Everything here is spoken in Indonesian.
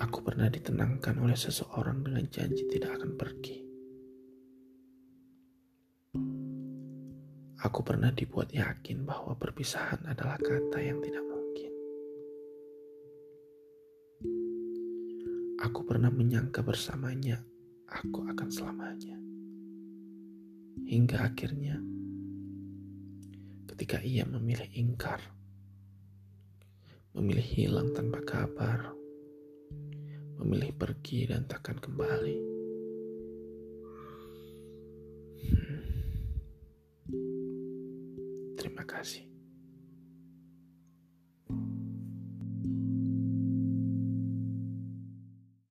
Aku pernah ditenangkan oleh seseorang dengan janji tidak akan pergi. Aku pernah dibuat yakin bahwa perpisahan adalah kata yang tidak mungkin. Aku pernah menyangka bersamanya aku akan selamanya. Hingga akhirnya ketika ia memilih ingkar, memilih hilang tanpa kabar, memilih pergi dan takkan kembali. Hmm. Terima kasih.